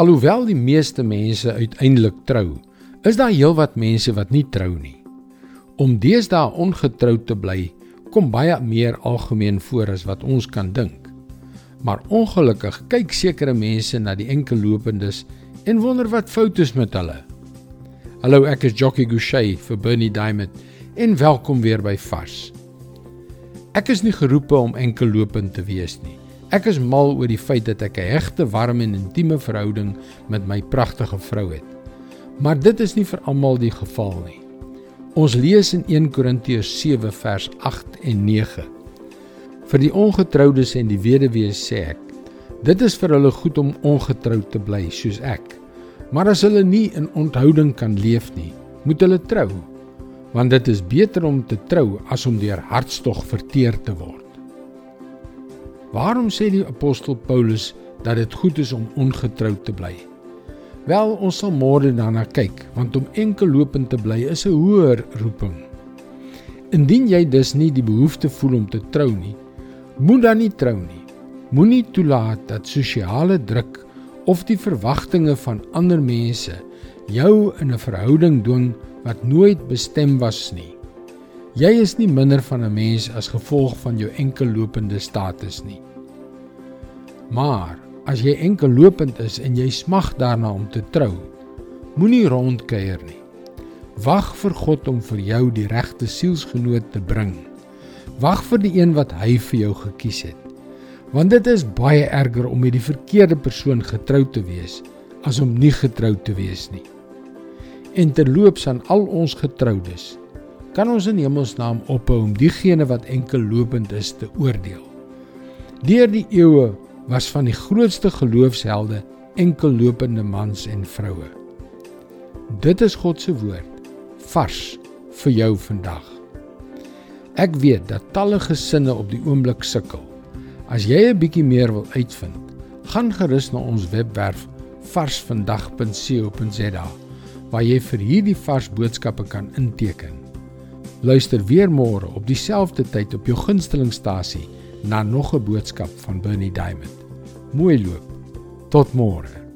Alhoewel die meeste mense uiteindelik trou, is daar heelwat mense wat nie trou nie. Om deesdae ongetroud te bly, kom baie meer algemeen voor as wat ons kan dink. Maar ongelukkig kyk sekere mense na die enkelloopendes en wonder wat fout is met hulle. Hallo, ek is Jockey Gouchee vir Bernie Diamond en welkom weer by Vars. Ek is nie geroepe om enkellopend te wees nie. Ek is mal oor die feit dat ek 'n hegte, warm en intieme verhouding met my pragtige vrou het. Maar dit is nie vir almal die geval nie. Ons lees in 1 Korintiërs 7 vers 8 en 9. Vir die ongetroudes en die weduwees sê ek: Dit is vir hulle goed om ongetroud te bly soos ek. Maar as hulle nie in onthouding kan leef nie, moet hulle trou, want dit is beter om te trou as om deur hartstog verteer te word. Waarom sê die apostel Paulus dat dit goed is om ongetroud te bly? Wel, ons sal môre daarna kyk, want om enkel lopend te bly is 'n hoër roeping. Indien jy dus nie die behoefte voel om te trou nie, moet dan nie trou nie. Moenie toelaat dat sosiale druk of die verwagtinge van ander mense jou in 'n verhouding dwing wat nooit bestem was nie. Jy is nie minder van 'n mens as gevolg van jou enkellopende status nie. Maar as jy enkellopend is en jy smag daarna om te trou, moenie rondkuier nie. Wag vir God om vir jou die regte sielsgenoot te bring. Wag vir die een wat hy vir jou gekies het. Want dit is baie erger om met die verkeerde persoon getroud te wees as om nie getroud te wees nie. En terloops aan al ons getroudes, kan ons in Hemelsnaam ophou om diegene wat enkel lopend is te oordeel. Deur die eeue was van die grootste geloofshelde enkel lopende mans en vroue. Dit is God se woord vars vir jou vandag. Ek weet dat talle gesinne op die oomblik sukkel. As jy 'n bietjie meer wil uitvind, gaan gerus na ons webwerf varsvandag.co.za waar jy vir hierdie vars boodskappe kan inteken. Luister weer môre op dieselfde tyd op jou gunstelingstasie na nog 'n boodskap van Bernie Diamond. Mooi loop. Tot môre.